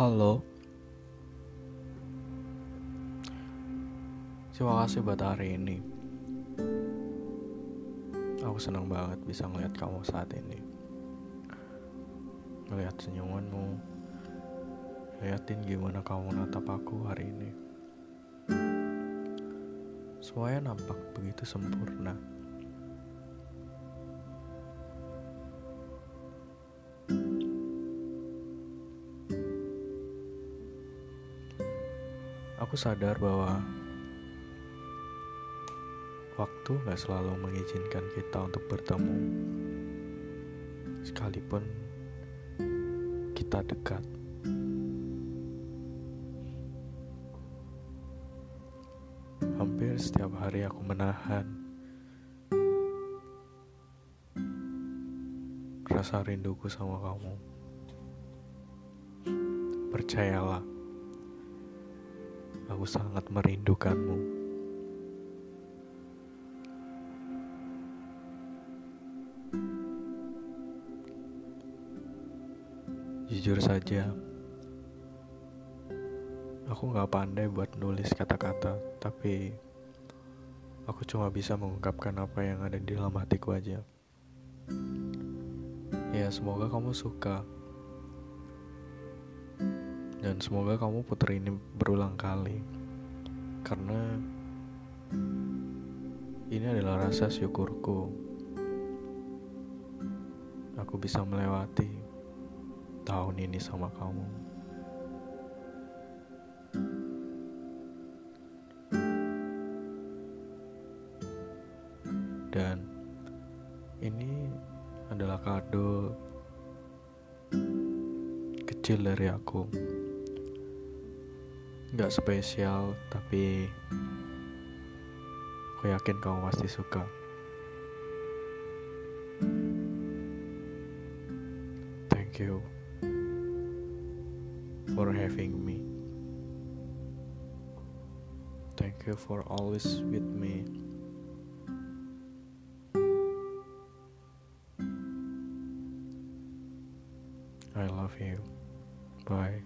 Halo. Terima kasih buat hari ini. Aku senang banget bisa ngeliat kamu saat ini. Ngeliat senyumanmu. Liatin gimana kamu natap aku hari ini. Semuanya nampak begitu sempurna Aku sadar bahwa waktu gak selalu mengizinkan kita untuk bertemu, sekalipun kita dekat. Hampir setiap hari aku menahan rasa rinduku sama kamu. Percayalah. Aku sangat merindukanmu. Jujur saja, aku gak pandai buat nulis kata-kata, tapi aku cuma bisa mengungkapkan apa yang ada di dalam hatiku aja. Ya, semoga kamu suka. Dan semoga kamu putar ini berulang kali. Karena Ini adalah rasa syukurku. Aku bisa melewati Tahun ini sama kamu. Dan Ini adalah kado kecil dari aku. Gak spesial, tapi aku yakin kamu pasti suka. Thank you for having me. Thank you for always with me. I love you. Bye.